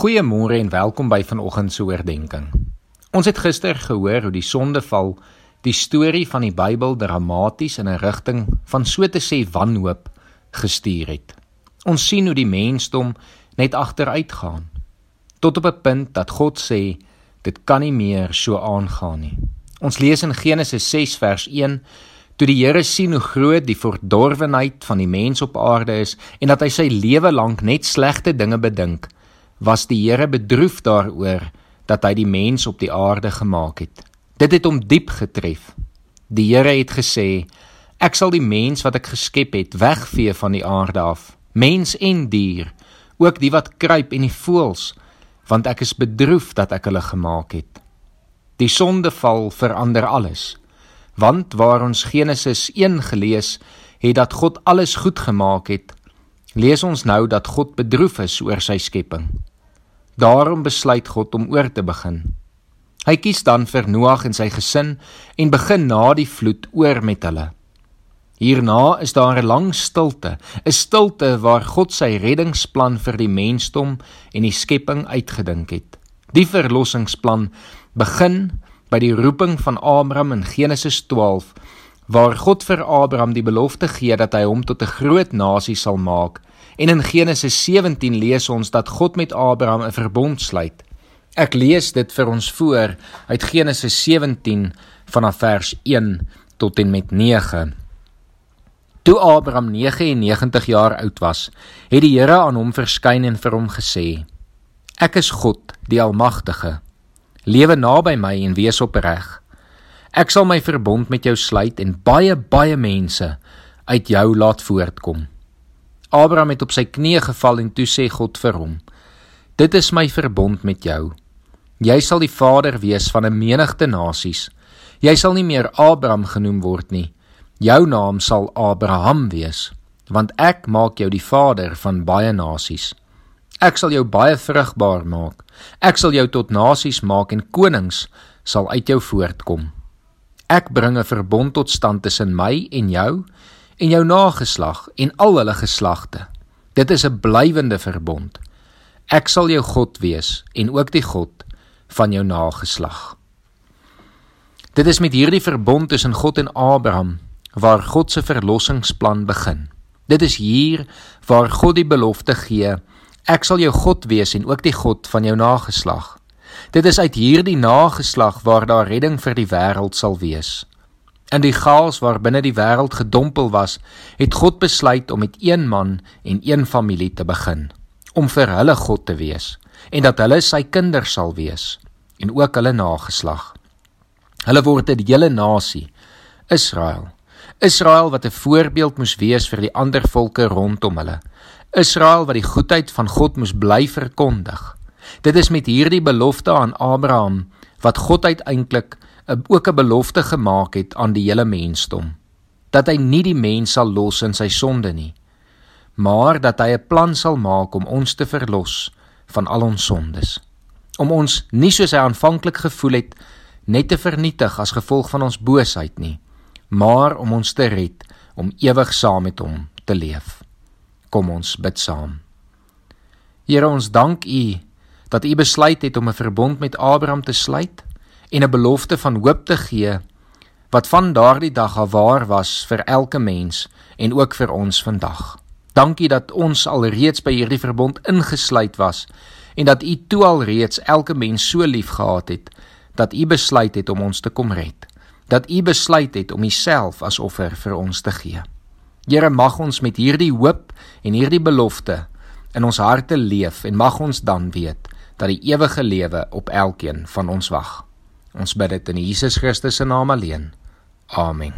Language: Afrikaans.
Goeiemôre en welkom by vanoggend se oordeenking. Ons het gister gehoor hoe die sondeval die storie van die Bybel dramaties in 'n rigting van so te sê wanhoop gestuur het. Ons sien hoe die mensdom net agteruit gaan tot op 'n punt dat God sê dit kan nie meer so aangaan nie. Ons lees in Genesis 6 vers 1 toe die Here sien hoe groot die verdorwenheid van die mens op aarde is en dat hy sy lewe lank net slegte dinge bedink was die Here bedroef daaroor dat hy die mens op die aarde gemaak het. Dit het hom diep getref. Die Here het gesê: Ek sal die mens wat ek geskep het wegvee van die aarde af, mens en dier, ook die wat kruip en die voëls, want ek is bedroef dat ek hulle gemaak het. Die sondeval verander alles. Want waar ons Genesis 1 gelees het dat God alles goed gemaak het, lees ons nou dat God bedroef is oor sy skepping. Daarom besluit God om oor te begin. Hy kies dan vir Noag en sy gesin en begin na die vloed oor met hulle. Hierna is daar 'n lang stilte, 'n stilte waar God sy reddingsplan vir die mensdom en die skepping uitgedink het. Die verlossingsplan begin by die roeping van Abraham in Genesis 12 waar God vir Abraham die belofte gee dat hy hom tot 'n groot nasie sal maak En in Genesis 17 lees ons dat God met Abraham 'n verbond sluit. Ek lees dit vir ons voor uit Genesis 17 vanaf vers 1 tot en met 9. Toe Abraham 99 jaar oud was, het die Here aan hom verskyn en vir hom gesê: Ek is God, die Almagtige. Lewe naby my en wees opreg. Ek sal my verbond met jou sluit en baie baie mense uit jou laat voortkom. Abraham het op sy knieë geval en toe sê God vir hom: Dit is my verbond met jou. Jy sal die vader wees van 'n menigte nasies. Jy sal nie meer Abraham genoem word nie. Jou naam sal Abraham wees, want ek maak jou die vader van baie nasies. Ek sal jou baie vrugbaar maak. Ek sal jou tot nasies maak en konings sal uit jou voortkom. Ek bring 'n verbond tot stand tussen my en jou en jou nageslag en al hulle geslagte. Dit is 'n blywende verbond. Ek sal jou God wees en ook die God van jou nageslag. Dit is met hierdie verbond tussen God en Abraham waar God se verlossingsplan begin. Dit is hier waar God die belofte gee: Ek sal jou God wees en ook die God van jou nageslag. Dit is uit hierdie nageslag waar daar redding vir die wêreld sal wees. In die chaos waarbinne die wêreld gedompel was, het God besluit om met een man en een familie te begin, om vir hulle God te wees en dat hulle sy kinders sal wees en ook hulle nageslag. Hulle word 'n hele nasie, Israel. Israel wat 'n voorbeeld moes wees vir die ander volke rondom hulle. Israel wat die goedheid van God moes bly verkondig. Dit is met hierdie belofte aan Abraham wat God uiteindelik ook 'n belofte gemaak het aan die hele mensdom dat hy nie die mens sal los in sy sonde nie maar dat hy 'n plan sal maak om ons te verlos van al ons sondes. Om ons nie soos hy aanvanklik gevoel het net te vernietig as gevolg van ons boosheid nie maar om ons te red om ewig saam met hom te leef. Kom ons bid saam. Here ons dank U dat U besluit het om 'n verbond met Abraham te sluit en 'n belofte van hoop te gee wat van daardie dag af waar was vir elke mens en ook vir ons vandag. Dankie dat ons alreeds by hierdie verbond ingesluit was en dat U toe alreeds elke mens so liefgehad het dat U besluit het om ons te kom red. Dat U besluit het om Uself as offer vir ons te gee. Here mag ons met hierdie hoop en hierdie belofte in ons harte leef en mag ons dan weet dat die ewige lewe op elkeen van ons wag. Ons bid dit in Jesus Christus se naam alleen. Amen.